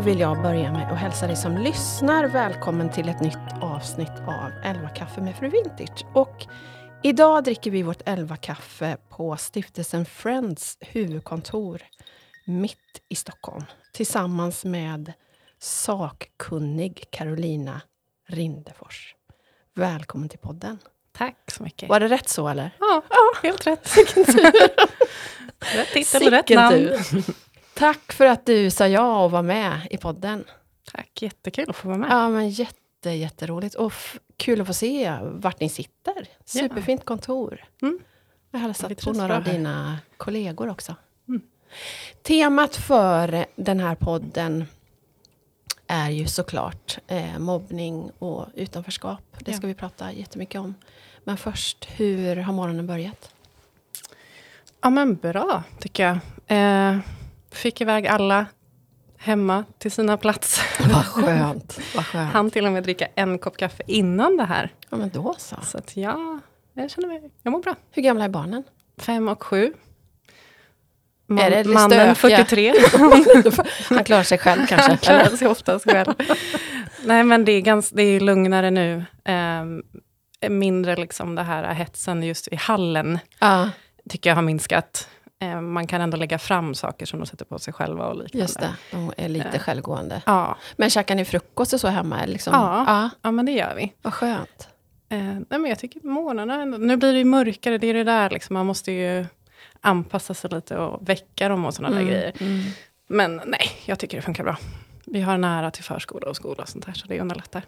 Då vill jag börja med att hälsa dig som lyssnar välkommen till ett nytt avsnitt av 11 kaffe med Fru Vintage. Och idag dricker vi vårt 11 kaffe på stiftelsen Friends huvudkontor mitt i Stockholm tillsammans med sakkunnig Carolina Rindefors. Välkommen till podden. Tack så mycket. Var det rätt så eller? Ja, helt rätt. rätt titel, rätt Sicken namn. Tack för att du sa ja och var med i podden. Tack, jättekul att få vara med. Ja, men jätte, jätteroligt. Och kul att få se vart ni sitter. Superfint kontor. Mm. Jag har hälsat på några av dina kollegor också. Mm. Temat för den här podden är ju såklart eh, mobbning och utanförskap. Det Ja. ska vi prata jättemycket om. Men först, hur har morgonen börjat? Ja, men bra tycker jag. Eh, fick iväg alla hemma till sina platser. Vad skönt. Vad skönt. Han till och med dricka en kopp kaffe innan det här. Ja, men då så. Så att ja, jag känner mig, jag mår bra. Hur gamla är barnen? Fem och sju. Man, Är det mannen stökiga? 43. Han klarar sig själv kanske? Han klarar sig oftast själv. Nej men det är, ganska, det är lugnare nu. Ehm, mindre liksom det här hetsen just i hallen. Ja, tycker jag har minskat. Eh, Man kan ändå lägga fram saker som de sätter på sig själva och liknande. just det. De är lite Ja. självgående. Ja, Men käkar ni frukost och så hemma? Liksom? Ja. ja. ja, men det gör vi. Vad skönt. Eh, nej, men jag tycker ändå- nu blir det ju mörkare, det är det där liksom, man måste ju anpassa sig lite och väcka dem och sådana där grejer. Mm. Men nej, jag tycker det funkar bra. Vi har nära till förskola och skola och sånt där, så det underlättar.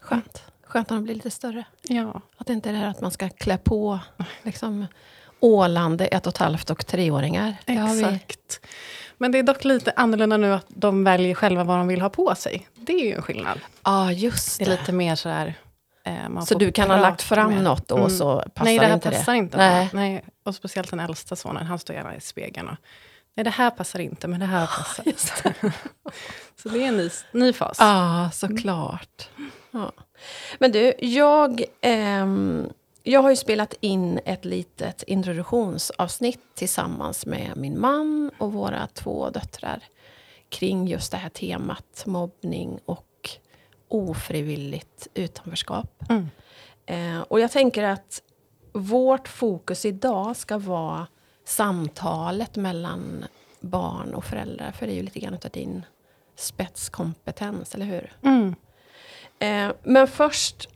Skönt. Skönt när de blir lite större. Ja, Att det inte är det här att man ska klä på liksom, ålande ett och ett halvt och treåringar. Det exakt. Men det är dock lite annorlunda nu att de väljer själva vad de vill ha på sig. Det är ju en skillnad. Ja, just Det det. är lite mer sådär... Eh, man så får du kan ha lagt fram mer. något och Mm. så passar Nej, det här inte passar det? inte. Nej. Nej. Och speciellt den äldsta sonen, han står gärna i spegeln. Och, Nej, det här passar inte, men det här passar. så det är en ny, ny fas. Ja, såklart. Ja. Men du, jag, ehm, jag har ju spelat in ett litet introduktionsavsnitt tillsammans med min man och våra två döttrar kring just det här temat mobbning och ofrivilligt utanförskap. Mm. Eh, och jag tänker att vårt fokus idag ska vara samtalet mellan barn och föräldrar. För det är ju lite grann av din spetskompetens, eller hur? Mm. Eh, men först,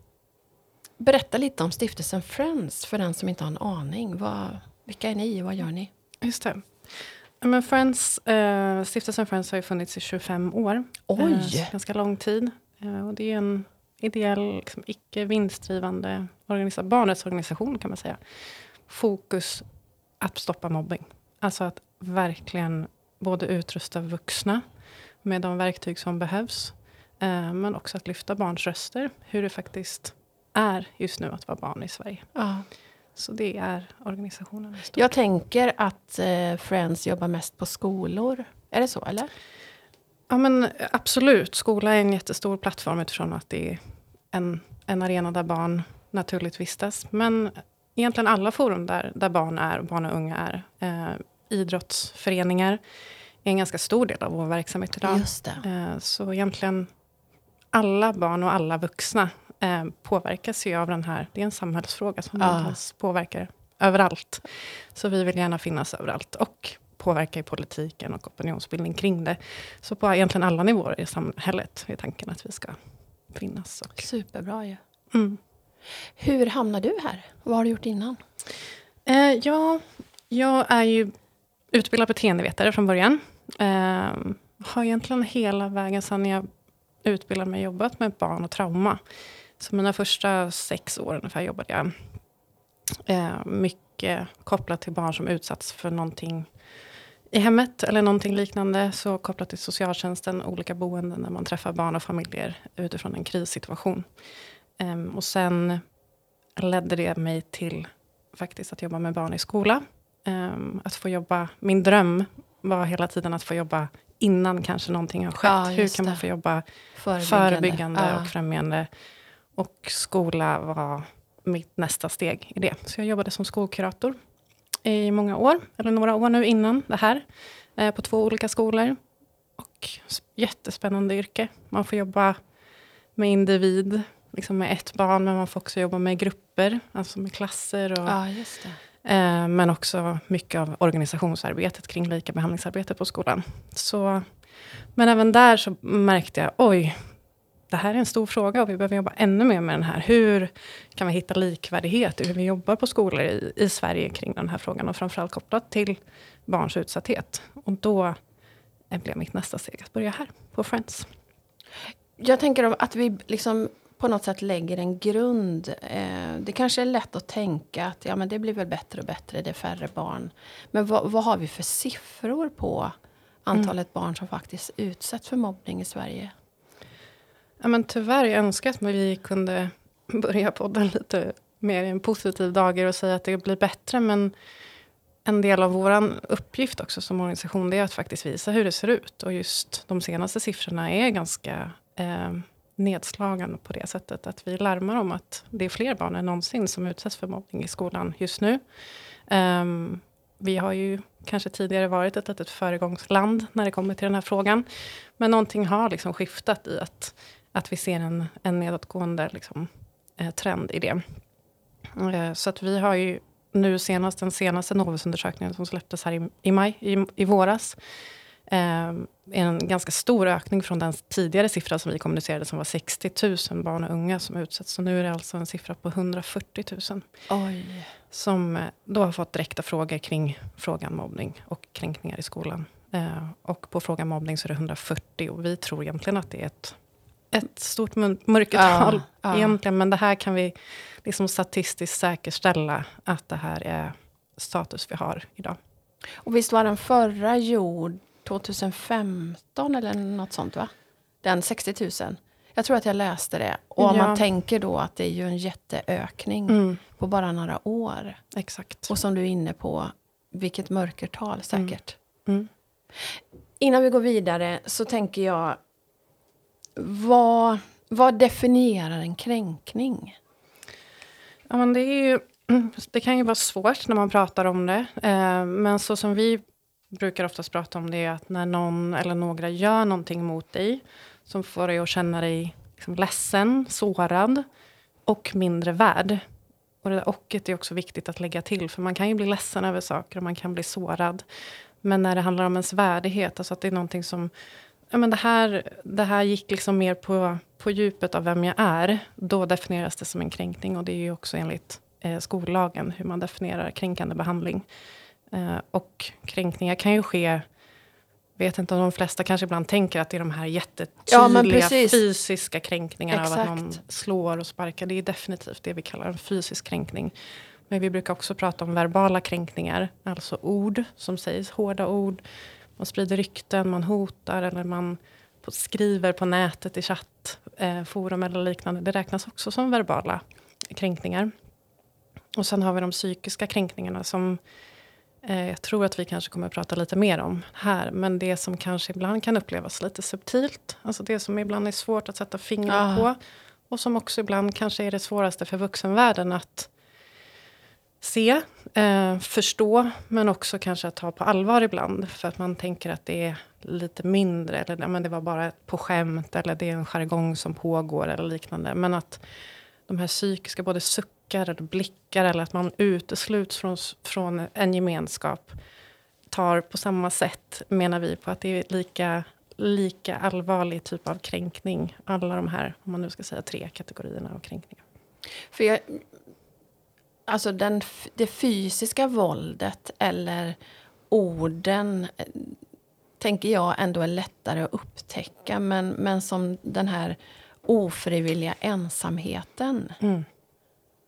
berätta lite om stiftelsen Friends för den som inte har en aning. Vad, vilka är ni och vad gör ni? Just det. Men Friends, eh, Stiftelsen Friends har funnits i 25 år. Oj! Eh, ganska lång tid. Eh, och det är en ideell, liksom, icke vinstdrivande organisa- barnrättsorganisation kan man säga. Fokus att stoppa mobbing. Alltså att verkligen både utrusta vuxna med de verktyg som behövs. Eh, men också att lyfta barns röster. Hur det faktiskt är just nu att vara barn i Sverige. Ja. Så det är organisationen. Jag tänker att eh, Friends jobbar mest på skolor. Är det så, eller? Ja men absolut, skola är en jättestor plattform utifrån att det är en, en arena där barn naturligt vistas. Men egentligen alla forum där, där barn är, barn och unga är. Eh, idrottsföreningar är en ganska stor del av vår verksamhet idag. Just det. Eh, så egentligen alla barn och alla vuxna eh, påverkas ju av den här, det är en samhällsfråga som Ja. egentligen påverkar överallt. Så vi vill gärna finnas överallt och påverka i politiken och opinionsbildning kring det. Så på egentligen alla nivåer i samhället är tanken att vi ska finnas. Och, Superbra ju. mm. Hur hamnade du här? Vad har du gjort innan? eh, ja, jag är ju utbildad beteendevetare från början. Eh, har egentligen hela vägen sedan jag utbildade mig jobbat med barn och trauma. Så mina första sex år ungefär jobbade jag eh, mycket kopplat till barn som utsatts för någonting i hemmet eller någonting liknande. Så kopplat till socialtjänsten, olika boenden där man träffar barn och familjer utifrån en krissituation. Ehm, och sen ledde det mig till faktiskt att jobba med barn i skola. Ehm, att få jobba, min dröm var hela tiden att få jobba innan kanske någonting har skett. Ja, Hur kan man få jobba Förebyggande. förebyggande Ja. och främjande. Och skola var mitt nästa steg i det. Så jag jobbade som skolkurator i många år, eller några år nu innan det här, eh, på två olika skolor. och jättespännande yrke. Man får jobba med individ, liksom med ett barn, men man får också jobba med grupper, alltså med klasser. Och, ja. Eh, men också mycket av organisationsarbetet kring likabehandlingsarbete på skolan. Så, men även där så märkte jag, oj, det här är en stor fråga och vi behöver jobba ännu mer med den här. Hur kan vi hitta likvärdighet i hur vi jobbar på skolor i, i Sverige kring den här frågan och framförallt kopplat till barns utsatthet. Och då blev mitt nästa steg att börja här på Friends. Jag tänker att vi liksom på något sätt lägger en grund. Eh, det kanske är lätt att tänka att ja, men det blir väl bättre och bättre, det är färre barn. Men vad, vad har vi för siffror på antalet mm. barn som faktiskt utsätts för mobbning i Sverige? Ja, men tyvärr, jag önskar att vi kunde börja podden lite mer i en positiv dager och säga att det blir bättre. Men en del av vår uppgift också som organisation det är att faktiskt visa hur det ser ut. Och just de senaste siffrorna är ganska eh, nedslagande på det sättet att vi larmar om att det är fler barn än någonsin som utsätts för mobbning i skolan just nu. Um, vi har ju kanske tidigare varit ett litet föregångsland när det kommer till den här frågan. Men någonting har liksom skiftat i att, att vi ser en, en nedåtgående liksom, eh, trend i det. Eh, så att vi har ju nu senast den senaste Novusundersökningen som släpptes här i, i maj, i, i våras, eh, en ganska stor ökning från den tidigare siffran som vi kommunicerade som var 60 000 barn och unga som utsätts. Så nu är det alltså en siffra på 140 000. Oj. Som eh, då har fått direkta frågor kring frågan mobbning och kränkningar i skolan. Eh, och på frågan mobbning så är det 140 och vi tror egentligen att det är ett, ett stort mörkertal ja, ja. egentligen. Men det här kan vi liksom statistiskt säkerställa att det här är status vi har idag. Och visst var den förra gjord 2015 eller något sånt va? Den 60 000. Jag tror att jag läste det. Och ja. man tänker då att det är ju en jätteökning mm. på bara några år. Exakt. Och som du är inne på, vilket mörkertal säkert. Mm. Mm. Innan vi går vidare så tänker jag, vad, vad definierar en kränkning? Ja, men det, är ju, det kan ju vara svårt när man pratar om det. Eh, men så som vi brukar oftast prata om det är att när någon eller några gör någonting mot dig som får dig att känna dig liksom ledsen, sårad och mindre värd. Och det där ochet är också viktigt att lägga till, för man kan ju bli ledsen över saker och man kan bli sårad. Men när det handlar om ens värdighet, alltså att det är någonting som ja, men det, här, det här gick liksom mer på, på djupet av vem jag är. Då definieras det som en kränkning och det är ju också enligt eh, skollagen hur man definierar kränkande behandling. Eh, och kränkningar kan ju ske vet inte om de flesta kanske ibland tänker att det är de här jättetydliga ja, fysiska kränkningarna Exakt. av att någon slår och sparkar. Det är definitivt det vi kallar en fysisk kränkning. Men vi brukar också prata om verbala kränkningar, alltså ord som sägs, hårda ord. Man sprider rykten, man hotar eller man skriver på nätet i chattforum eh, eller liknande. Det räknas också som verbala kränkningar. Och sen har vi de psykiska kränkningarna som Eh, jag tror att vi kanske kommer att prata lite mer om här. Men det som kanske ibland kan upplevas lite subtilt. Alltså det som ibland är svårt att sätta fingret ah. på. Och som också ibland kanske är det svåraste för vuxenvärlden att se, eh, förstå, men också kanske att ta på allvar ibland. För att man tänker att det är lite mindre, eller men det var bara på skämt, eller det är en jargong som pågår, eller liknande. Men att de här psykiska, både suckar eller blickar eller att man utesluts från, från en gemenskap tar på samma sätt, menar vi, på att det är lika, lika allvarlig typ av kränkning. Alla de här, om man nu ska säga tre kategorierna av kränkningar. För jag, alltså den, det fysiska våldet eller orden eh, tänker jag ändå är lättare att upptäcka. Men, men som den här ofrivilliga ensamheten. Mm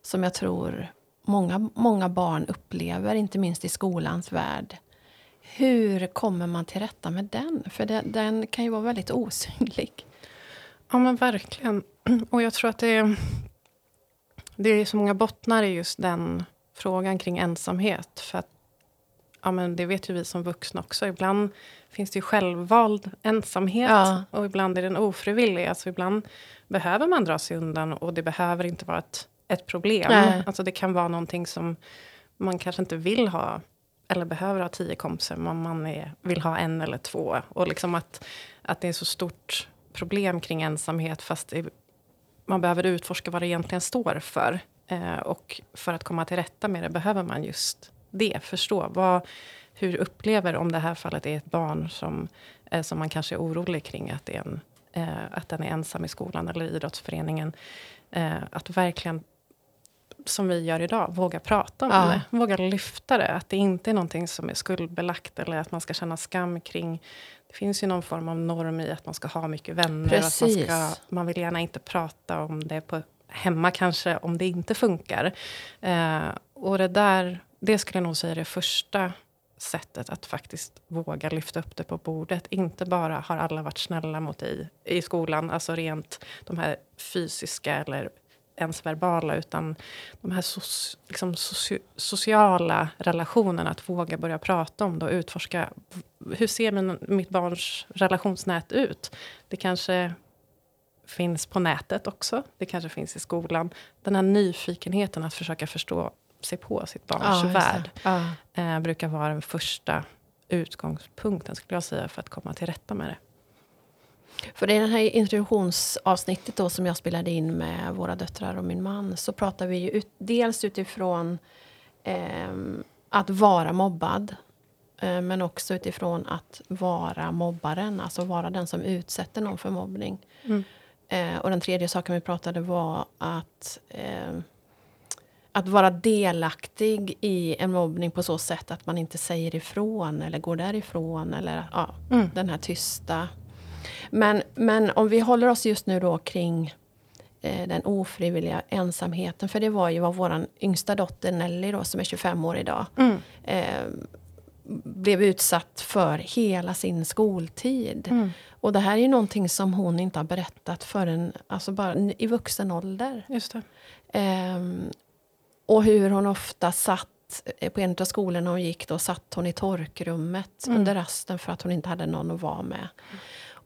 som jag tror många, många barn upplever, inte minst i skolans värld. Hur kommer man till rätta med den? För den, den kan ju vara väldigt osynlig. Ja, men verkligen. Och jag tror att det är, det är så många bottnar i just den frågan kring ensamhet. För att, ja, men det vet ju vi som vuxna också. Ibland finns det ju självvald ensamhet ja. och ibland är den ofrivillig. Alltså ibland behöver man dra sig undan och det behöver inte vara ett ett problem. Nej. Alltså det kan vara någonting som man kanske inte vill ha eller behöver ha tio kompisar, men man är, vill ha en eller två. Och liksom att, att det är så stort problem kring ensamhet, fast det, man behöver utforska vad det egentligen står för. Eh, och för att komma till rätta med det behöver man just det, förstå. Vad, hur upplever, om det här fallet är ett barn som, eh, som man kanske är orolig kring, att, det är en, eh, att den är ensam i skolan eller idrottsföreningen. Eh, att verkligen som vi gör idag, våga prata om Ja. det. Våga lyfta det. Att det inte är någonting som är skuldbelagt eller att man ska känna skam kring. Det finns ju någon form av norm i att man ska ha mycket vänner. Att man, Precis. ska, man vill gärna inte prata om det på hemma kanske, om det inte funkar. Eh, och det där, det skulle jag nog säga är det första sättet att faktiskt våga lyfta upp det på bordet. Inte bara har alla varit snälla mot dig i skolan, alltså rent de här fysiska eller ens verbala, utan de här soci- liksom soci- sociala relationerna, att våga börja prata om det och utforska. Hur ser min, mitt barns relationsnät ut? Det kanske finns på nätet också. Det kanske finns i skolan. Den här nyfikenheten att försöka förstå sig på sitt barns Ja, värld Ja. eh, brukar vara den första utgångspunkten skulle jag säga för att komma till rätta med det. För i det här introduktionsavsnittet då som jag spelade in med våra döttrar och min man så pratar vi ju ut, dels utifrån ehm, att vara mobbad eh, men också utifrån att vara mobbaren, alltså vara den som utsätter någon för mobbning. Mm. Eh, och den tredje saken vi pratade var att ehm, att vara delaktig i en mobbning på så sätt att man inte säger ifrån eller går därifrån eller ja, Mm. den här tysta. Men, men om vi håller oss just nu då kring eh, den ofrivilliga ensamheten. För det var ju vad vår yngsta dotter Nelly då, som är 25 år idag, Mm. eh, blev utsatt för hela sin skoltid. Mm. Och det här är ju någonting som hon inte har berättat förrän alltså bara i vuxen ålder. Just. Ehm, och hur hon ofta satt eh, på en av skolorna hon gick då satt hon i torkrummet Mm. under rasten för att hon inte hade någon att vara med.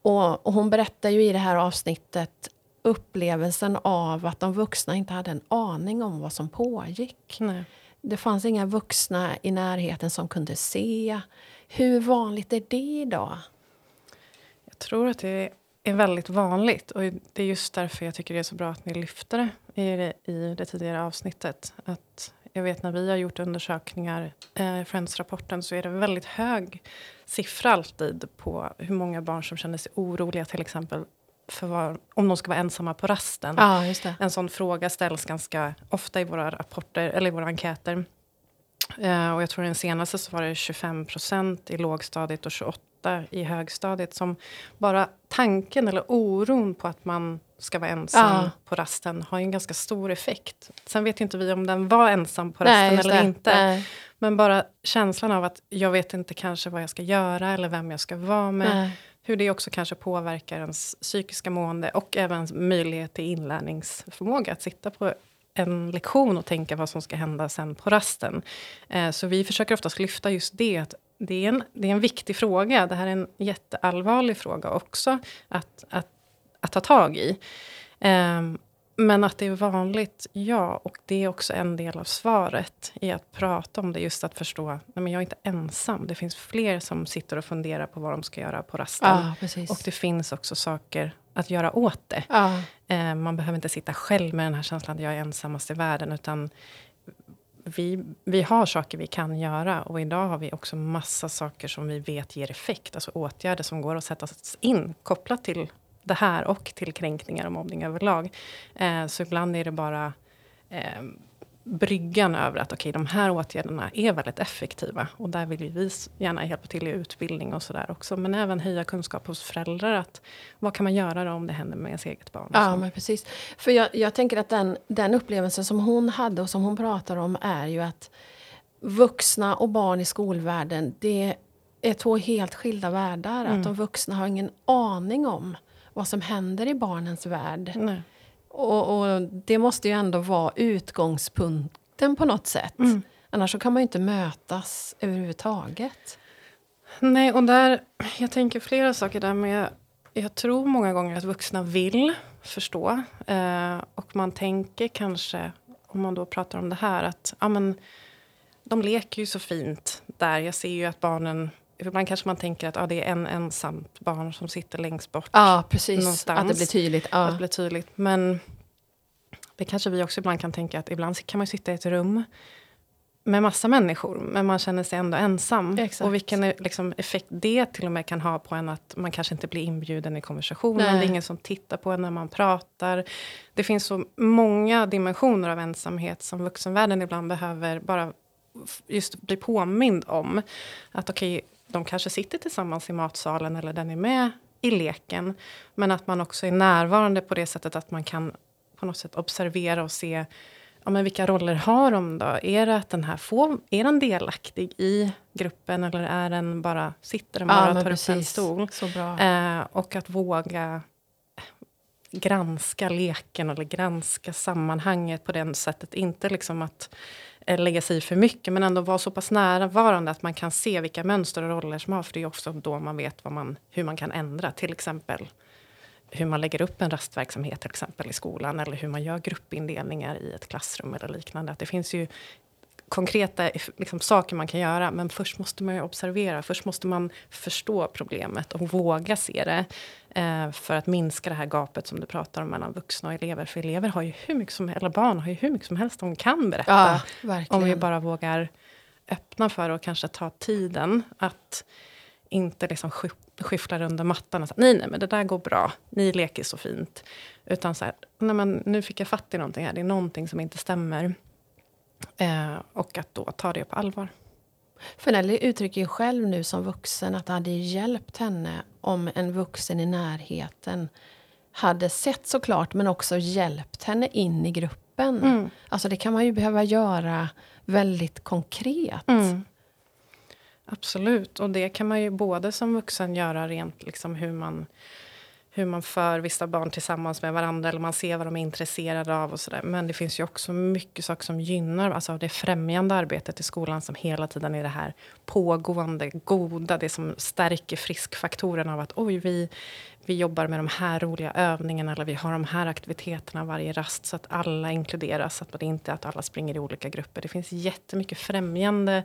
Och, och hon berättar ju i det här avsnittet upplevelsen av att de vuxna inte hade en aning om vad som pågick. Nej. Det fanns inga vuxna i närheten som kunde se. Hur vanligt är det idag? Jag tror att det är väldigt vanligt. Och det är just därför jag tycker det är så bra att ni lyfter det i det, i det tidigare avsnittet. Att jag vet när vi har gjort undersökningar, eh, Friends-rapporten, så är det väldigt hög siffra alltid på hur många barn som känner sig oroliga till exempel för var, om de ska vara ensamma på rasten. Det. En sån fråga ställs ganska ofta i våra rapporter eller i våra enkäter. Eh, och jag tror den senaste så var det 25 procent i lågstadiet och 28 i högstadiet som bara tanken eller oron på att man ska vara ensam Ja. på rasten har en ganska stor effekt. Sen vet inte vi om den var ensam på rasten just eller det. inte. Nej, Men bara känslan av att jag vet inte kanske vad jag ska göra eller vem jag ska vara med. nej. Hur det också kanske påverkar ens psykiska mående och även möjlighet till inlärningsförmåga. Att sitta på en lektion och tänka vad som ska hända sen på rasten. Eh, så vi försöker oftast lyfta just det. Att det, är en, det är en viktig fråga. Det här är en jätteallvarlig fråga också att, att, att ta tag i. Ehm, men att det är vanligt, ja. Och det är också en del av svaret i att prata om det. Just att förstå, nej men jag är inte ensam. Det finns fler som sitter och funderar på vad de ska göra på rasten. Precis. Och det finns också saker att göra åt det. ja. Eh, man behöver inte sitta själv med den här känslan att jag är ensammast i världen. Utan vi, vi har saker vi kan göra. Och idag har vi också massa saker som vi vet ger effekt. Alltså åtgärder som går att sätta in kopplat till det här och till kränkningar och mobbning överlag. Eh, så ibland är det bara eh, bryggan över att okej, de här åtgärderna är väldigt effektiva. Och där vill vi gärna hjälpa till i utbildning och sådär också. Men även höja kunskap hos föräldrar. att Vad kan man göra då om det händer med ens eget barn? Ja, men precis. För jag, jag tänker att den, den upplevelsen som hon hade och som hon pratar om är ju att vuxna och barn i skolvärlden, det är två helt skilda världar. Mm. Att de vuxna har ingen aning om vad som händer i barnens värld. Nej. Och, och det måste ju ändå vara utgångspunkten på något sätt. Mm. Annars så kan man ju inte mötas överhuvudtaget. Nej, och där, jag tänker flera saker där. Men jag, jag tror många gånger att vuxna vill förstå. Eh, och man tänker kanske, om man då pratar om det här, att ja, men, de leker ju så fint där. Jag ser ju att barnen Ibland kanske man tänker att ah, det är en ensamt barn som sitter längst bort. Ja, precis. Någonstans. Att det blir tydligt. Ja. Att det blir tydligt. Men det kanske vi också ibland kan tänka att ibland kan man sitta i ett rum med massa människor, men man känner sig ändå ensam. Exakt. Och vilken liksom, effekt det till och med kan ha på en att man kanske inte blir inbjuden i konversationen. Nej. Det är ingen som tittar på en när man pratar. Det finns så många dimensioner av ensamhet som vuxenvärlden ibland behöver bara just bli påmind om. Att okej, okay, de kanske sitter tillsammans i matsalen eller den är med i leken. Men att man också är närvarande på det sättet att man kan på något sätt observera och se ja, men vilka roller har de då? Är det att den här får, är den delaktig i gruppen eller är den bara, sitter den bara ja, och tar precis. upp en stol? Eh, och att våga granska leken eller granska sammanhanget på det sättet. Inte liksom att eh, Eh, lägga sig i för mycket men ändå vara så pass närvarande att man kan se vilka mönster och roller som har. För det är också då man vet vad man, hur man kan ändra. Till exempel hur man lägger upp en rastverksamhet till exempel i skolan eller hur man gör gruppindelningar i ett klassrum eller liknande. Att det finns ju konkreta liksom, saker man kan göra men först måste man observera. Först måste man förstå problemet och våga se det eh, för att minska det här gapet som du pratar om mellan vuxna och elever. För elever har ju hur mycket som eller barn har ju hur mycket som helst de kan berätta. Ja, om vi bara vågar öppna för och kanske ta tiden att inte liksom skyfflar under mattan och säger nej, nej, men det där går bra, ni leker så fint. Utan så här, nej men nu fick jag fatt i någonting här, det är någonting som inte stämmer. Eh, och att då ta det på allvar. För Nelly uttrycker ju själv nu som vuxen att det hade hjälpt henne om en vuxen i närheten hade sett såklart, men också hjälpt henne in i gruppen. Mm. Alltså det kan man ju behöva göra väldigt konkret. Mm. Absolut, och det kan man ju både som vuxen göra rent liksom hur man hur man för vissa barn tillsammans med varandra eller man ser vad de är intresserade av och sådär. Men det finns ju också mycket saker som gynnar alltså det främjande arbetet i skolan som hela tiden är det här pågående, goda, det som stärker friskfaktoren av att oj, vi, vi jobbar med de här roliga övningarna eller vi har de här aktiviteterna varje rast så att alla inkluderas, så att det inte är att alla springer i olika grupper. Det finns jättemycket främjande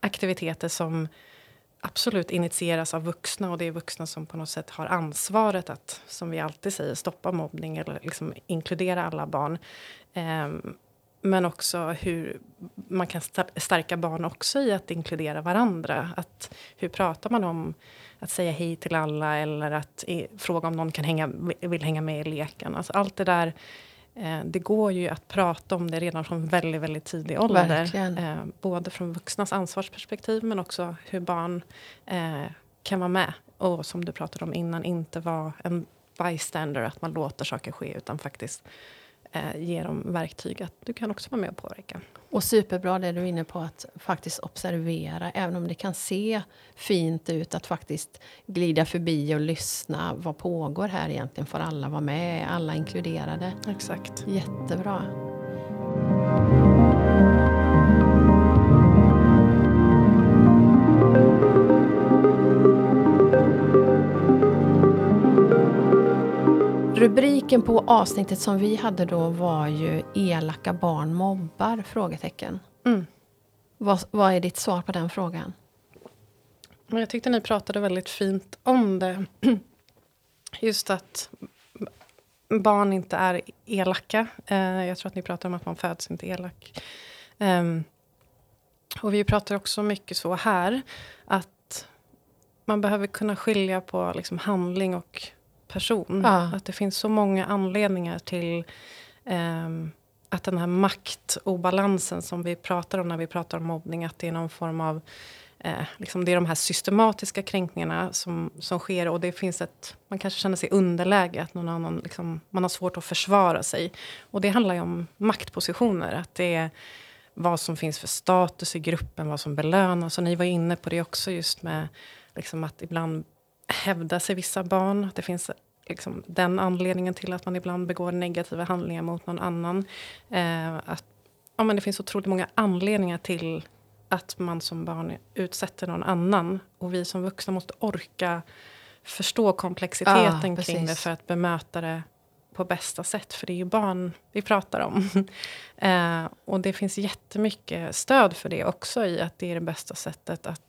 aktiviteter som absolut initieras av vuxna och det är vuxna som på något sätt har ansvaret att, som vi alltid säger, stoppa mobbning eller liksom inkludera alla barn. Um, men också hur man kan stärka barn också i att inkludera varandra. Att, hur pratar man om att säga hej till alla eller att i, fråga om någon kan hänga, vill hänga med i leken. Alltså allt det där det går ju att prata om det redan från väldigt, väldigt tidig ålder. Eh, både från vuxnas ansvarsperspektiv men också hur barn eh, kan vara med. Och som du pratade om innan, inte vara en bystander, att man låter saker ske utan faktiskt eh, ge dem verktyg att du kan också vara med och påverka. Och superbra det du är inne på att faktiskt observera, även om det kan se fint ut, att faktiskt glida förbi och lyssna. Vad pågår här egentligen? Får alla vara med? Alla inkluderade? Exakt. Jättebra. Rubriken på avsnittet som vi hade då var ju Elaka barn mobbar? Frågetecken. Mm. Vad, vad är ditt svar på den frågan? Jag tyckte ni pratade väldigt fint om det. Just att barn inte är elaka. Eh, jag tror att ni pratar om att man föds inte elak. Ehm, och vi pratar också mycket så här att man behöver kunna skilja på liksom handling och person. Ja. Att det finns så många anledningar till um, att den här maktobalansen som vi pratar om när vi pratar om mobbning, att det är någon form av eh, liksom det är de här systematiska kränkningarna som, som sker och det finns ett, man kanske känner sig underläge, att någon annan, liksom, man har svårt att försvara sig. Och det handlar ju om maktpositioner, att det är vad som finns för status i gruppen, vad som belönas. Och ni var inne på det också just med liksom att ibland hävda sig vissa barn. Det finns liksom, den anledningen till att man ibland begår negativa handlingar mot någon annan. Eh, att, ja, men det finns otroligt många anledningar till att man som barn utsätter någon annan. Och vi som vuxna måste orka förstå komplexiteten ah, kring det för att bemöta det på bästa sätt. För det är ju barn vi pratar om. eh, och det finns jättemycket stöd för det också i att det är det bästa sättet att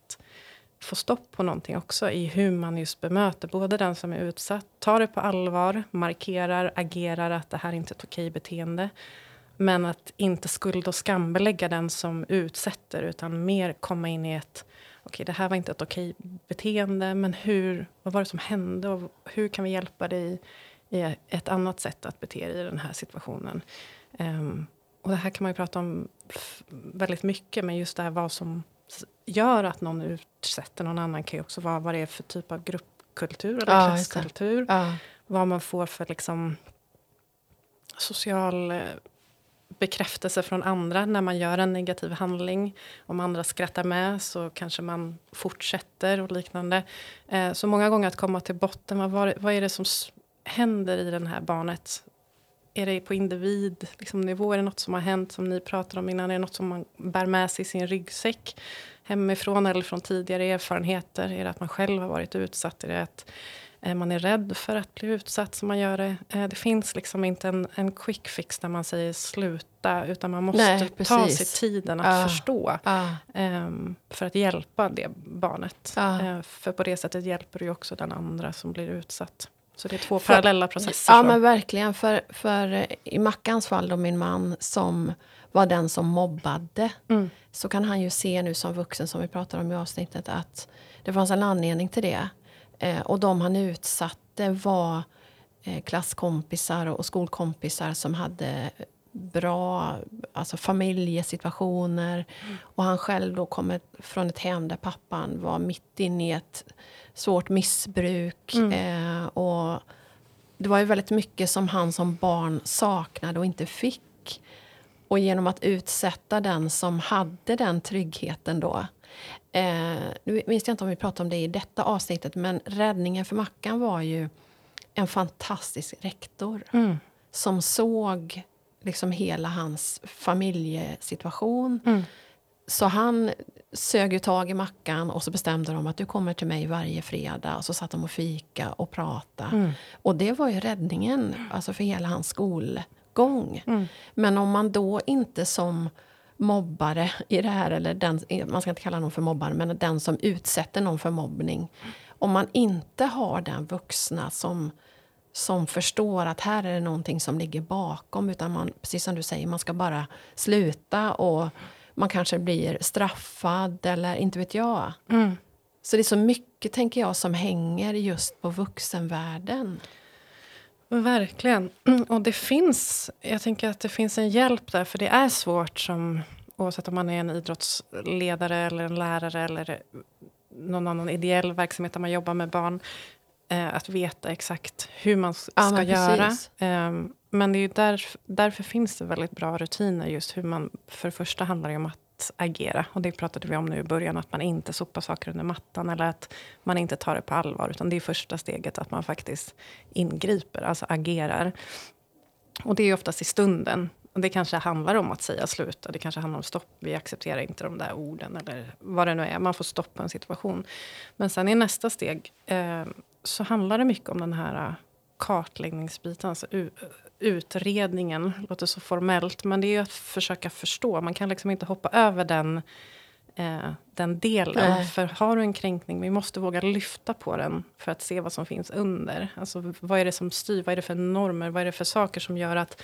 få stopp på någonting också i hur man just bemöter både den som är utsatt, tar det på allvar, markerar, agerar att det här är inte ett okej beteende. Men att inte skuld och skambelägga den som utsätter utan mer komma in i ett okej, det här var inte ett okej beteende, men hur, vad var det som hände och hur kan vi hjälpa dig i ett annat sätt att bete dig i den här situationen? Um, och det här kan man ju prata om väldigt mycket, men just det här vad som gör att någon utsätter någon annan kan ju också vara vad det är för typ av gruppkultur eller ja, klasskultur. Ja. Vad man får för liksom social eh, bekräftelse från andra när man gör en negativ handling. Om andra skrattar med så kanske man fortsätter och liknande. Eh, så många gånger att komma till botten, vad, vad är det som händer i det här barnet? Är det på individnivå? Liksom, Är det något som har hänt som ni pratade om innan? Är det något som man bär med sig i sin ryggsäck hemifrån eller från tidigare erfarenheter? Är det att man själv har varit utsatt? Är det att Eh, man är rädd för att bli utsatt som man gör det. Eh, det finns liksom inte en, en quick fix där man säger sluta utan man måste Nej, ta sig tiden att ah, förstå ah. För att hjälpa det barnet. Ah. För på det sättet hjälper du också den andra som blir utsatt. Så det är två för, parallella processer. Ja så. men verkligen. För, för i Mackans fall då min man som var den som mobbade. Mm. Så kan han ju se nu som vuxen som vi pratade om i avsnittet att det fanns en anledning till det. Eh, och de han utsatte var eh, klasskompisar och skolkompisar som hade bra alltså familjesituationer. Mm. Och han själv då kom från ett hem där pappan var mitt inne i ett svårt missbruk. Mm. Eh, och det var ju väldigt mycket som han som barn saknade och inte fick. Och genom att utsätta den som hade den tryggheten då Eh, nu minns jag inte om vi pratade om det i detta avsnittet men räddningen för Mackan var ju en fantastisk rektor mm. som såg liksom hela hans familjesituation. Mm. Så han sög ju tag i Mackan och så bestämde de att du kommer till mig varje fredag. Och så satt de och fika och prata. Mm. Och det var ju räddningen alltså för hela hans skolgång. Mm. Men om man då inte som mobbare i det här, eller den, man ska inte kalla någon för mobbare, men den som utsätter någon för mobbning. Om man inte har den vuxna som, som förstår att här är det någonting som ligger bakom, utan man, precis som du säger, man ska bara sluta och man kanske blir straffad eller inte vet jag. Mm. Så det är så mycket, tänker jag, som hänger just på vuxenvärlden. Verkligen. Och det finns, jag tänker att det finns en hjälp där, för det är svårt som oavsett om man är en idrottsledare eller en lärare eller någon annan ideell verksamhet där man jobbar med barn, eh, att veta exakt hur man ska ja, göra. Eh, men det är där, därför finns det väldigt bra rutiner just hur man, för det första handlar det om att agera. Och det pratade vi om nu i början, att man inte sopar saker under mattan eller att man inte tar det på allvar. Utan det är första steget, att man faktiskt ingriper, alltså agerar. Och det är oftast i stunden. Det kanske handlar om att säga sluta, det kanske handlar om stopp, vi accepterar inte de där orden eller vad det nu är. Man får stoppa en situation. Men sen i nästa steg eh, så handlar det mycket om den här kartläggningsbiten, alltså utredningen, låter så formellt, men det är att försöka förstå. Man kan liksom inte hoppa över den, eh, den delen. Nej. För har du en kränkning, vi måste våga lyfta på den för att se vad som finns under. Alltså, vad är det som styr? Vad är det för normer? Vad är det för saker som gör att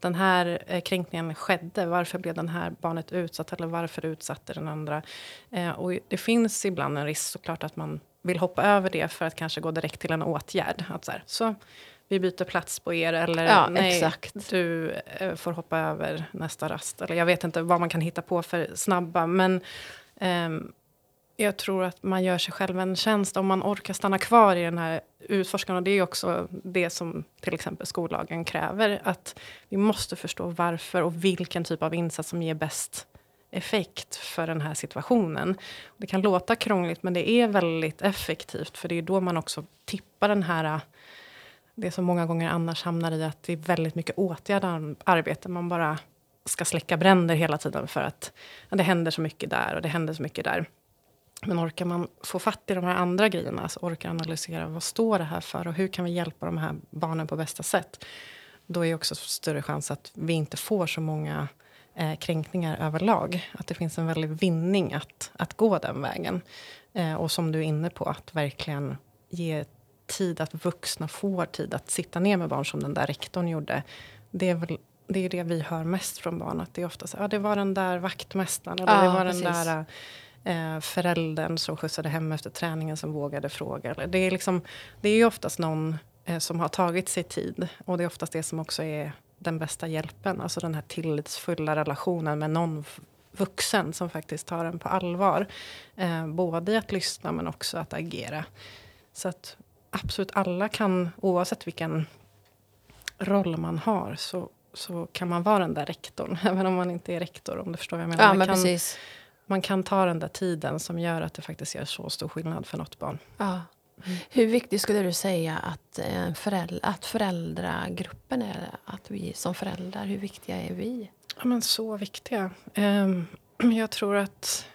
den här eh, kränkningen skedde? Varför blev den här barnet utsatt? Eller varför utsatte den andra? Eh, och det finns ibland en risk såklart att man vill hoppa över det för att kanske gå direkt till en åtgärd. Att så, här, så vi byter plats på er eller ja, nej, exakt. du eh, får hoppa över nästa rast. Eller jag vet inte vad man kan hitta på för snabba, men eh, jag tror att man gör sig själv en tjänst om man orkar stanna kvar i den här utforskan. Och det är också det som till exempel skollagen kräver. Att vi måste förstå varför och vilken typ av insats som ger bäst effekt för den här situationen. Det kan låta krångligt, men det är väldigt effektivt. För det är då man också tippar den här det som många gånger annars hamnar i att det är väldigt mycket åtgärdande arbete. Man bara ska släcka bränder hela tiden för att ja, det händer så mycket där och det händer så mycket där. Men orkar man få fatt i de här andra grejerna, alltså orkar analysera vad står det här för och hur kan vi hjälpa de här barnen på bästa sätt? då är också större chans att vi inte får så många eh, kränkningar överlag. Att det finns en väldig vinning att, att gå den vägen. Eh, och som du är inne på, att verkligen ge tid, att vuxna får tid att sitta ner med barn som den där rektorn gjorde. Det är väl det, är det vi hör mest från barn. Att det är ofta så ja, det var den där vaktmästaren eller ja, det var precis. den där eh, föräldern som skjutsade hem efter träningen som vågade fråga. Det är, liksom, det är oftast någon eh, som har tagit sig tid. Och det är oftast det som också är den bästa hjälpen. Alltså den här tillitsfulla relationen med någon vuxen som faktiskt tar en på allvar. Eh, både i att lyssna men också att agera. Så att absolut alla kan, oavsett vilken roll man har, så, så kan man vara den där rektorn. Även om man inte är rektor, om du förstår vad jag menar. Ja, man, men kan, precis. man kan ta den där tiden som gör att det faktiskt gör så stor skillnad för något barn. Ja. Hur viktigt skulle du säga att, eh, föräldra, att föräldragruppen är? Att vi som föräldrar, hur viktiga är vi? Ja, men så viktiga. Um, jag tror att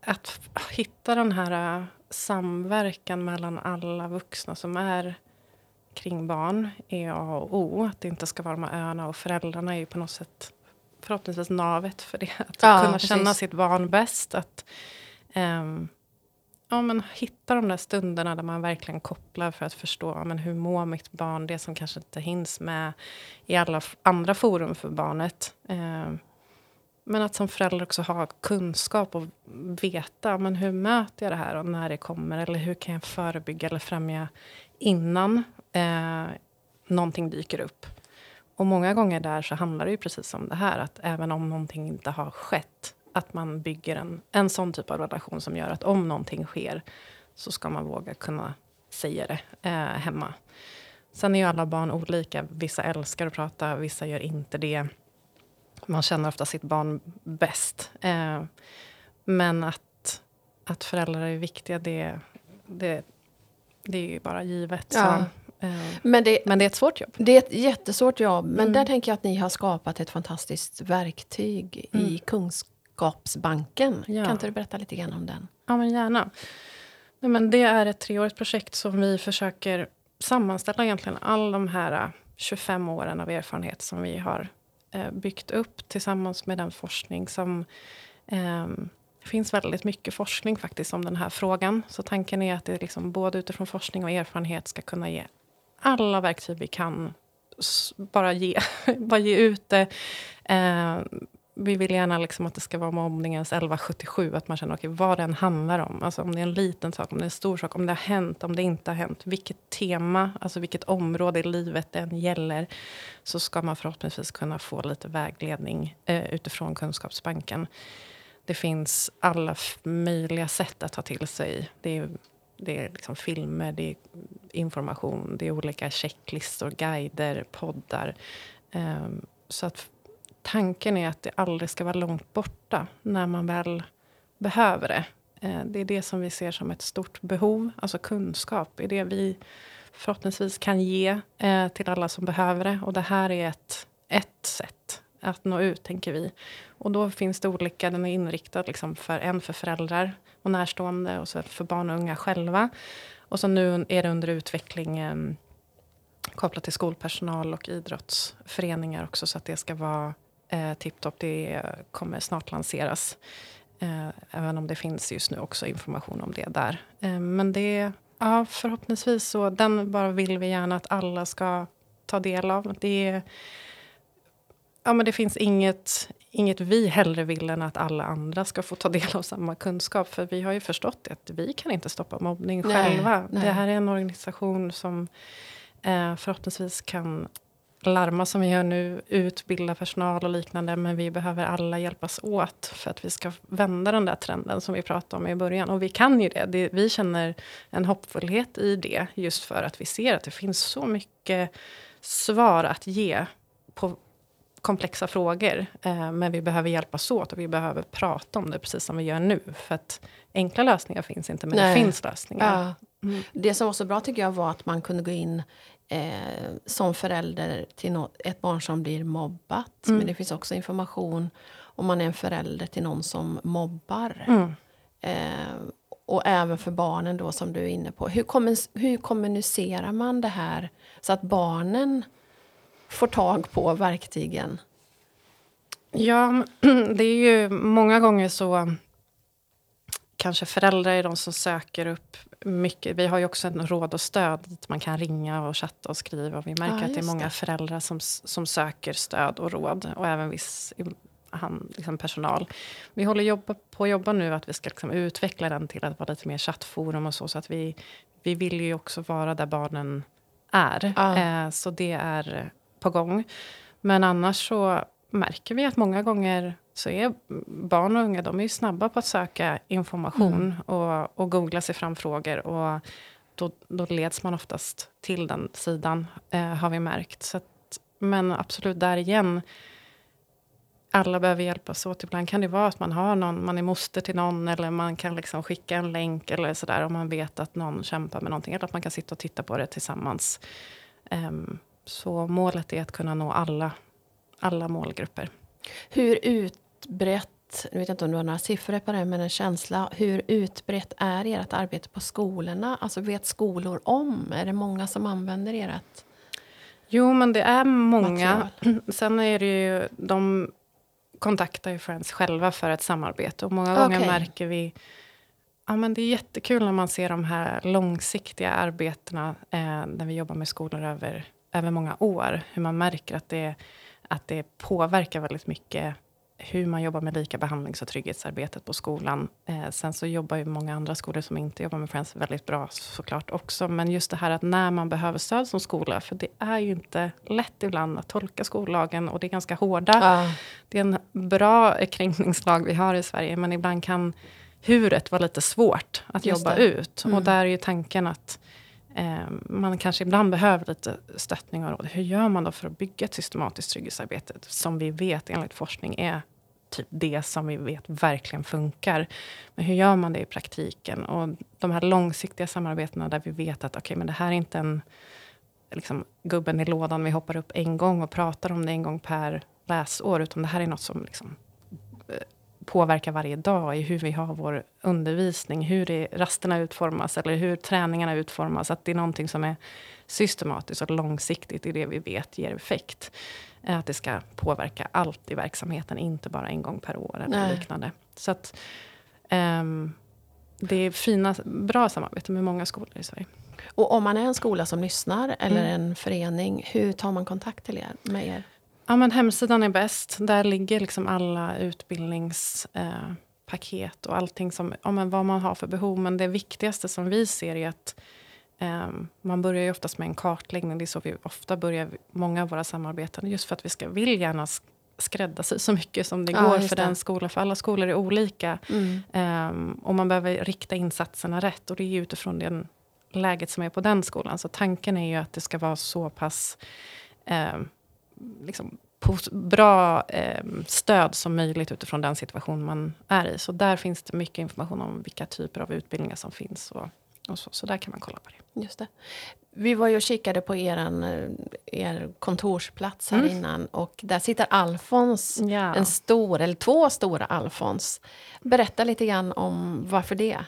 att hitta den här samverkan mellan alla vuxna som är kring barn är A och O. Att det inte ska vara de här öarna och föräldrarna är ju på något sätt förhoppningsvis navet för det. Att ja, kunna precis. känna sitt barn bäst. Att um, ja, men hitta de där stunderna där man verkligen kopplar för att förstå ja, men hur mår mitt barn. Det som kanske inte hinns med i alla andra forum för barnet. Eh, men att som förälder också ha kunskap och veta men hur möter jag det här och när det kommer. Eller hur kan jag förebygga eller främja innan eh, någonting dyker upp. Och många gånger där så handlar det ju precis om det här. Att även om någonting inte har skett. Att man bygger en, en sån typ av relation som gör att om någonting sker så ska man våga kunna säga det eh, hemma. Sen är ju alla barn olika. Vissa älskar att prata, vissa gör inte det man känner ofta sitt barn bäst. Eh, men att, att föräldrar är viktiga, det, det, det är ju bara givet. Ja. Så, eh, men, det, men det är ett svårt jobb. Det är ett jättesvårt jobb. Men mm. där tänker jag att ni har skapat ett fantastiskt verktyg mm. i Kunskapsbanken. Ja. Kan inte du berätta lite grann om den? Ja, men gärna. Nej, men det är ett treårigt projekt som vi försöker sammanställa egentligen all de här 25 åren av erfarenhet som vi har eh, byggt upp tillsammans med den forskning som eh, det finns väldigt mycket forskning faktiskt om den här frågan. Så tanken är att det liksom både utifrån forskning och erfarenhet ska kunna ge alla verktyg vi kan. Bara ge, bara ge ut det. Eh, vi vill gärna liksom att det ska vara mobbningens 1177. Att man känner okay, vad den handlar om. Alltså om det är en liten sak, om det är en stor sak, om det har hänt, om det inte har hänt. Vilket tema, alltså vilket område i livet den gäller. Så ska man förhoppningsvis kunna få lite vägledning eh, utifrån Kunskapsbanken. Det finns alla möjliga sätt att ta till sig. Det är, det är liksom filmer, det är information, det är olika checklistor, guider, poddar. Eh, så att tanken är att det aldrig ska vara långt borta när man väl behöver det. Eh, det är det som vi ser som ett stort behov, alltså kunskap. Är det vi förhoppningsvis kan ge eh, till alla som behöver det. Och det här är ett, ett sätt att nå ut, tänker vi. Och då finns det olika, den är inriktad liksom för en för föräldrar och närstående och så för barn och unga själva. Och så nu är det under utveckling eh, kopplat till skolpersonal och idrottsföreningar också så att det ska vara eh, Tiptop. Det kommer snart lanseras. Eh, även om det finns just nu också information om det där. Eh, men det, ja, förhoppningsvis så, den bara vill vi gärna att alla ska ta del av. Det, ja, men det finns inget, inget vi hellre vill än att alla andra ska få ta del av samma kunskap. För vi har ju förstått att vi kan inte stoppa mobbning nej, själva. Nej. Det här är en organisation som eh, förhoppningsvis kan larma som vi gör nu, utbilda personal och liknande. Men vi behöver alla hjälpas åt för att vi ska vända den där trenden som vi pratade om i början. Och vi kan ju det. det vi känner en hoppfullhet i det just för att vi ser att det finns så mycket svar att ge på komplexa frågor. Eh, men vi behöver hjälpas åt och vi behöver prata om det precis som vi gör nu. För att enkla lösningar finns inte, men Nej. det finns lösningar. Ja. Mm. Det som var så bra tycker jag var att man kunde gå in eh, som förälder till no ett barn som blir mobbat. Mm. Men det finns också information om man är en förälder till någon som mobbar. Mm. Eh, och även för barnen då som du är inne på. Hur, kommer, hur kommunicerar man det här så att barnen får tag på verktygen? Ja, det är ju många gånger så kanske föräldrar är de som söker upp mycket. Vi har ju också en råd och stöd dit man kan ringa och chatta och skriva. Och vi märker Ja, att det är många det. föräldrar som, som söker stöd och råd och även viss han, liksom personal. Vi håller jobba, på att jobba nu att vi ska liksom utveckla den till att vara lite mer chattforum och så. Så att vi, vi vill ju också vara där barnen är. Ja. Eh, så det är på gång. Men annars så märker vi att många gånger så är barn och unga de är snabba på att söka information och, och googla sig fram frågor. Och då, då leds man oftast till den sidan, eh, har vi märkt. Så att, men absolut, där igen, alla behöver hjälpas åt. Ibland kan det vara att man har någon, man är moster till någon eller man kan liksom skicka en länk eller sådär om man vet att någon kämpar med någonting. Eller att man kan sitta och titta på det tillsammans. Ehm, så målet är att kunna nå alla, alla målgrupper. Hur utbrett, jag vet inte om du har några siffror på det, men en känsla. Hur utbrett är ert arbete på skolorna? Alltså vet skolor om? Är det många som använder ert Jo, men det är många. material? Sen är det ju, de kontaktar ju Friends själva för ett samarbete. Och många gånger Okej. märker vi, ja men det är jättekul när man ser de här långsiktiga arbetena, eh, när vi jobbar med skolor över, över många år. Hur man märker att det, att det påverkar väldigt mycket hur man jobbar med lika behandlings och trygghetsarbetet på skolan. Eh, sen så jobbar ju många andra skolor som inte jobbar med Friends väldigt bra såklart också. Men just det här att när man behöver stöd som skola, för det är ju inte lätt ibland att tolka skollagen och det är ganska hårda. Ja. Det är en bra kränkningslag vi har i Sverige, men ibland kan huret vara lite svårt att Just jobba det. ut. Mm. Och där är ju tanken att Eh, man kanske ibland behöver lite stöttning och råd. Hur gör man då för att bygga ett systematiskt trygghetsarbete som vi vet enligt forskning är typ det som vi vet verkligen funkar. Men hur gör man det i praktiken? Och de här långsiktiga samarbetena där vi vet att okay, men det här är inte en liksom, gubben i lådan vi hoppar upp en gång och pratar om det en gång per läsår, utan det här är något som liksom, eh, påverkar varje dag i hur vi har vår undervisning, hur det, rasterna utformas eller hur träningarna utformas. Att det är någonting som är systematiskt och långsiktigt i det vi vet ger effekt. Eh, Att det ska påverka allt i verksamheten, inte bara en gång per år eller Nej. liknande. Så att ehm, det är fina, bra samarbete med många skolor i Sverige. Och om man är en skola som lyssnar eller Mm. en förening, hur tar man kontakt till er, med er? Ja, men hemsidan är bäst. Där ligger liksom alla utbildningspaket eh, och allting som, ja, men vad man har för behov. Men det viktigaste som vi ser är att eh, man börjar ju oftast med en kartläggning. Det är så vi ofta börjar många av våra samarbeten. Just för att vi ska, vill gärna sk- skräddarsy så mycket som det Ja, går för det. den skolan. För alla skolor är olika. Mm. Ehm, och man behöver rikta insatserna rätt. Och det är utifrån den läget som är på den skolan. Så tanken är ju att det ska vara så pass ehm, liksom, bra ehm, stöd som möjligt utifrån den situation man är i. Så där finns det mycket information om vilka typer av utbildningar som finns. Och, och så, så där kan man kolla på det. Just det. Vi var ju och kikade på eran, eh, er kontorsplats här Mm. innan och där sitter Alfons, Ja. en stor, eller två stora Alfons. Berätta lite grann om varför det.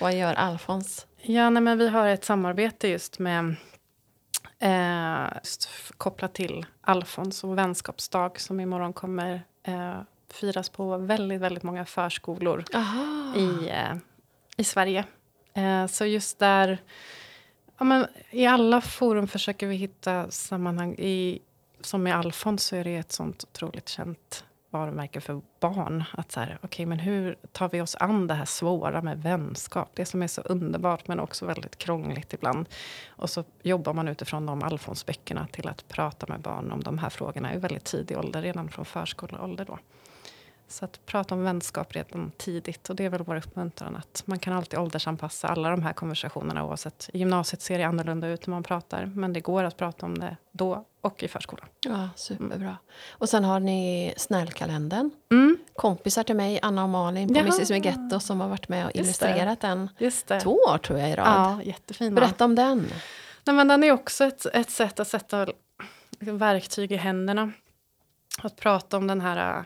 Vad gör Alfons? Ja, nej, men vi har ett samarbete just med eh, kopplat till Alfons och vänskapsdag som imorgon kommer eh, firas på väldigt, väldigt många förskolor Aha. i, eh, i Sverige. Eh, så just där, ja, men i alla forum försöker vi hitta sammanhang. I, som med Alfons så är det ett sånt otroligt känt varumärke för barn. Att så här, okay, men hur tar vi oss an det här svåra med vänskap? Det som är så underbart men också väldigt krångligt ibland. Och så jobbar man utifrån de Alfonsböckerna till att prata med barn om de här frågorna i väldigt tidig ålder, redan från förskoleålder då. Så att prata om vänskap redan tidigt. Och det är väl vår uppmuntran att man kan alltid åldersanpassa alla de här konversationerna oavsett. I gymnasiet ser det annorlunda ut när man pratar. Men det går att prata om det då och i förskolan. Ja, superbra. Och sen har ni Snällkalendern. Mm, Kompisar till mig, Anna och Malin på. Mrs Meggetto som har varit med och illustrerat den. just det. Två år tror jag i rad. Ja, jättefina. Berätta om den. Nej, men den är också ett, ett sätt att sätta liksom, verktyg i händerna. Att prata om den här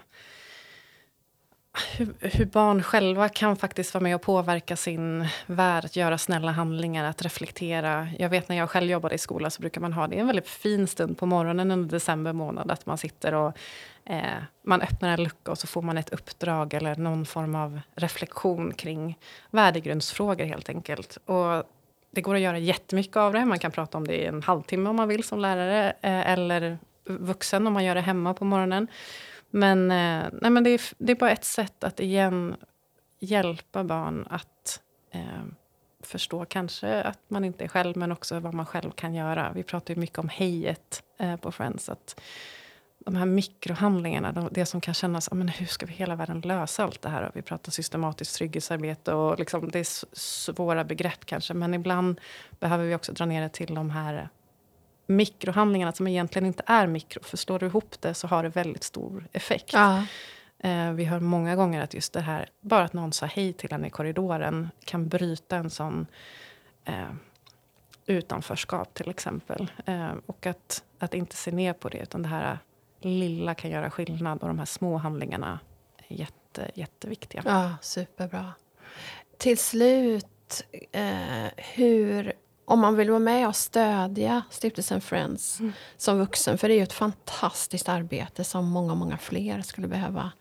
hur, hur, barn själva kan faktiskt vara med och påverka sin värld, att göra snälla handlingar, att reflektera. Jag vet när jag själv jobbade i skolan så brukar man ha det en väldigt fin stund på morgonen under december månad, att man sitter och eh, man öppnar en lucka och så får man ett uppdrag eller någon form av reflektion kring värdegrundsfrågor helt enkelt. Och det går att göra jättemycket av det. Man kan prata om det i en halvtimme om man vill som lärare eh, eller vuxen om man gör det hemma på morgonen. Men, eh, nej, men det, är, det är bara ett sätt att igen hjälpa barn att eh, förstå kanske att man inte är själv, men också vad man själv kan göra. Vi pratar ju mycket om hejet eh, på Friends. Att de här mikrohandlingarna, det som kan kännas, men hur ska vi hela världen lösa allt det här? Vi pratar systematiskt trygghetsarbete och liksom, det är svåra begrepp kanske, men ibland behöver vi också dra ner det till de här mikrohandlingarna som egentligen inte är mikro. För slår du ihop det så har det väldigt stor effekt. Ja. Eh, vi hör många gånger att just det här, bara att någon sa hej till en i korridoren kan bryta en sån eh, utanförskap till exempel. Eh, och att, att inte se ner på det, utan det här lilla kan göra skillnad och de här små handlingarna är jätte, jätteviktiga. Ja, superbra. Till slut, eh, hur om man vill vara med och stödja Stiftelsen Friends mm. som vuxen, för det är ju ett fantastiskt arbete som många, många fler skulle behöva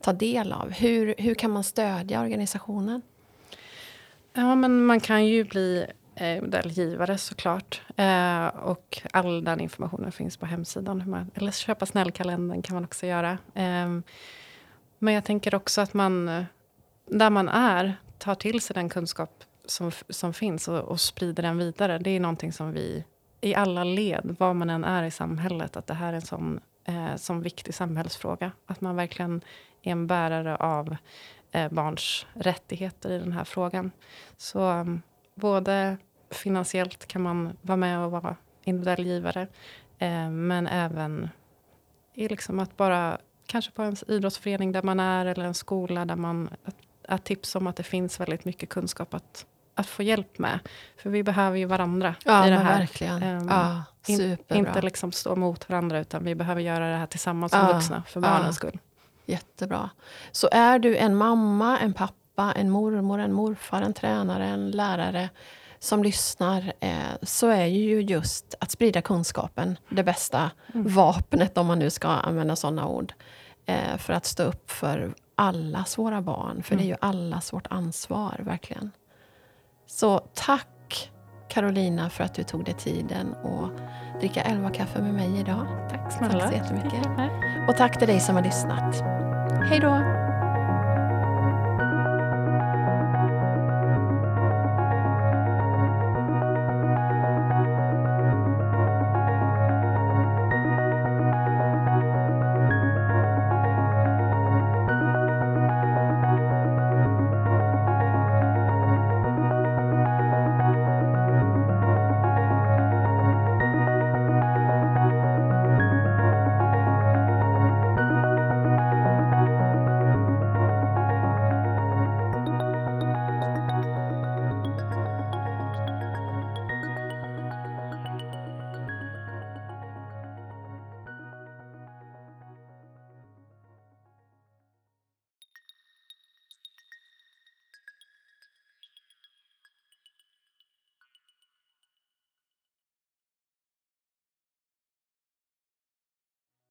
ta del av. Hur, hur kan man stödja organisationen? Ja, men man kan ju bli eh, modellgivare såklart. Eh, och all den informationen finns på hemsidan. Man, eller köpa snällkalendern kan man också göra. Eh, men jag tänker också att man, där man är, tar till sig den kunskap som, som finns och, och sprider den vidare. Det är någonting som vi i alla led, var man än är i samhället, att det här är en sån, eh, som viktig samhällsfråga. Att man verkligen är en bärare av eh, barns rättigheter i den här frågan. Så um, både finansiellt kan man vara med och vara individuell givare, eh, men även i liksom att bara, kanske på en idrottsförening där man är, eller en skola där man, att, att tipsa om att det finns väldigt mycket kunskap att att få hjälp med. För vi behöver ju varandra ja, i det här. Verkligen. Um, ja, in, inte liksom stå mot varandra, utan vi behöver göra det här tillsammans som ja, vuxna, för barnens skull. Jättebra. Så är du en mamma, en pappa, en mormor, en morfar, en tränare, en lärare som lyssnar, eh, så är ju just att sprida kunskapen det bästa mm. vapnet, om man nu ska använda sådana ord, eh, för att stå upp för allas våra barn. För mm. det är ju allas vårt ansvar, verkligen. Så tack Carolina för att du tog dig tiden att dricka elva kaffe med mig idag. Tack snälla. Tack så jättemycket. Och tack till dig som har lyssnat. Hej då!